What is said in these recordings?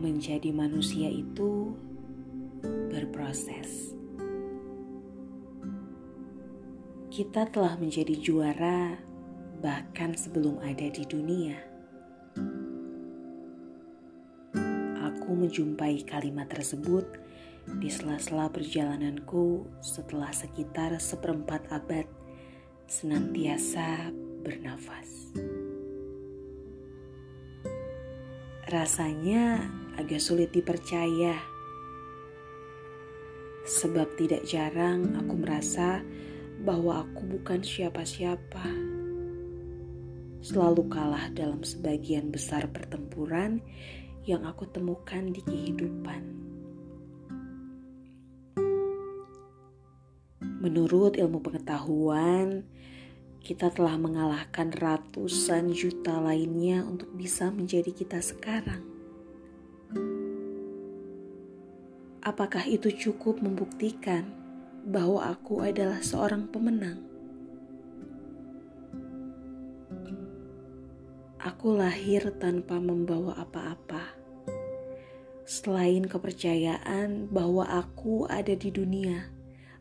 menjadi manusia itu berproses. Kita telah menjadi juara bahkan sebelum ada di dunia. Aku menjumpai kalimat tersebut di sela-sela perjalananku setelah sekitar seperempat abad senantiasa bernafas. Rasanya agak sulit dipercaya, sebab tidak jarang aku merasa bahwa aku bukan siapa-siapa. Selalu kalah dalam sebagian besar pertempuran yang aku temukan di kehidupan. Menurut ilmu pengetahuan, kita telah mengalahkan ratusan juta lainnya untuk bisa menjadi kita sekarang. Apakah itu cukup membuktikan bahwa aku adalah seorang pemenang? Aku lahir tanpa membawa apa-apa, selain kepercayaan bahwa aku ada di dunia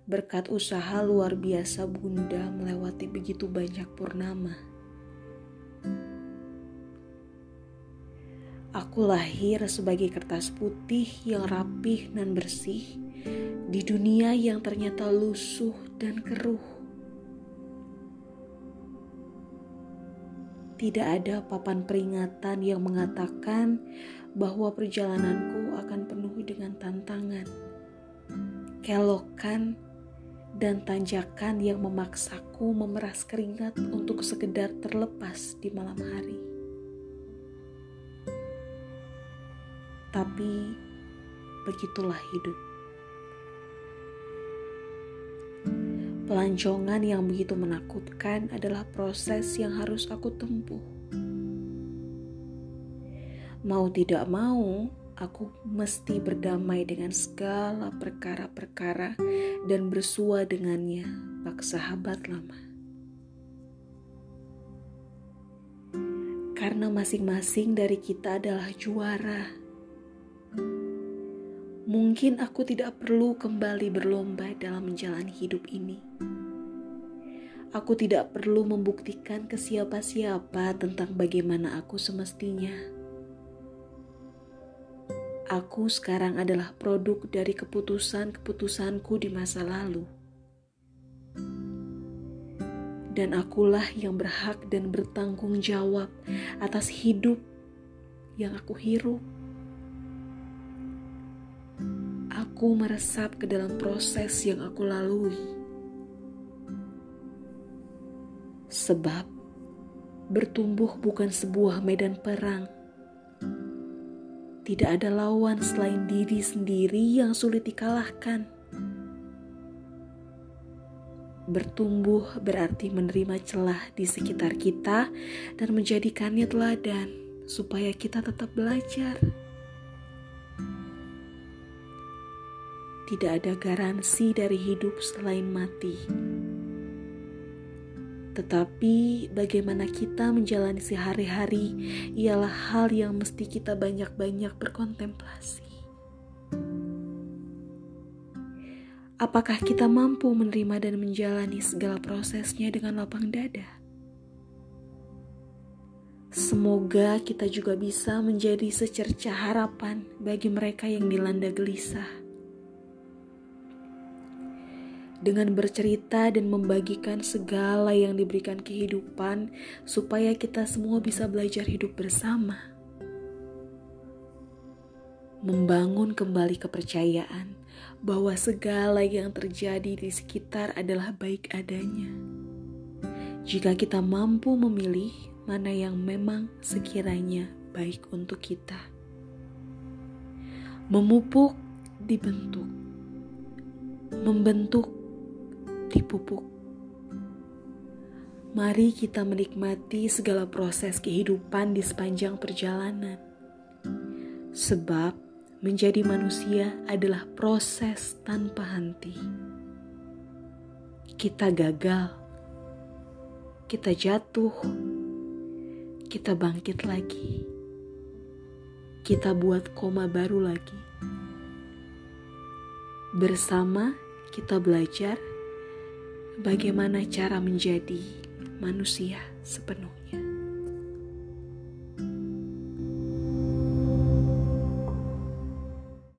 berkat usaha luar biasa Bunda melewati begitu banyak purnama. Aku lahir sebagai kertas putih yang rapih dan bersih di dunia yang ternyata lusuh dan keruh. Tidak ada papan peringatan yang mengatakan bahwa perjalananku akan penuh dengan tantangan, kelokan, dan tanjakan yang memaksaku memeras keringat untuk sekedar terlepas di malam hari. Tapi begitulah hidup. Pelancongan yang begitu menakutkan adalah proses yang harus aku tempuh. Mau tidak mau, aku mesti berdamai dengan segala perkara-perkara dan bersua dengannya, bak sahabat lama. Karena masing-masing dari kita adalah juara. Mungkin aku tidak perlu kembali berlomba dalam menjalani hidup ini. Aku tidak perlu membuktikan ke siapa-siapa tentang bagaimana aku semestinya Aku sekarang adalah produk dari keputusan-keputusanku di masa lalu. Dan akulah yang berhak dan bertanggung jawab atas hidup yang aku hirup. Aku meresap ke dalam proses yang aku lalui. Sebab bertumbuh bukan sebuah medan perang tidak ada lawan selain diri sendiri yang sulit dikalahkan. Bertumbuh berarti menerima celah di sekitar kita dan menjadikannya teladan supaya kita tetap belajar. Tidak ada garansi dari hidup selain mati. Tetapi bagaimana kita menjalani sehari-hari ialah hal yang mesti kita banyak-banyak berkontemplasi. Apakah kita mampu menerima dan menjalani segala prosesnya dengan lapang dada? Semoga kita juga bisa menjadi secerca harapan bagi mereka yang dilanda gelisah dengan bercerita dan membagikan segala yang diberikan kehidupan, supaya kita semua bisa belajar hidup bersama, membangun kembali kepercayaan bahwa segala yang terjadi di sekitar adalah baik adanya. Jika kita mampu memilih mana yang memang sekiranya baik untuk kita, memupuk, dibentuk, membentuk dipupuk. Mari kita menikmati segala proses kehidupan di sepanjang perjalanan. Sebab menjadi manusia adalah proses tanpa henti. Kita gagal, kita jatuh, kita bangkit lagi. kita buat koma baru lagi. Bersama kita belajar bagaimana cara menjadi manusia sepenuhnya.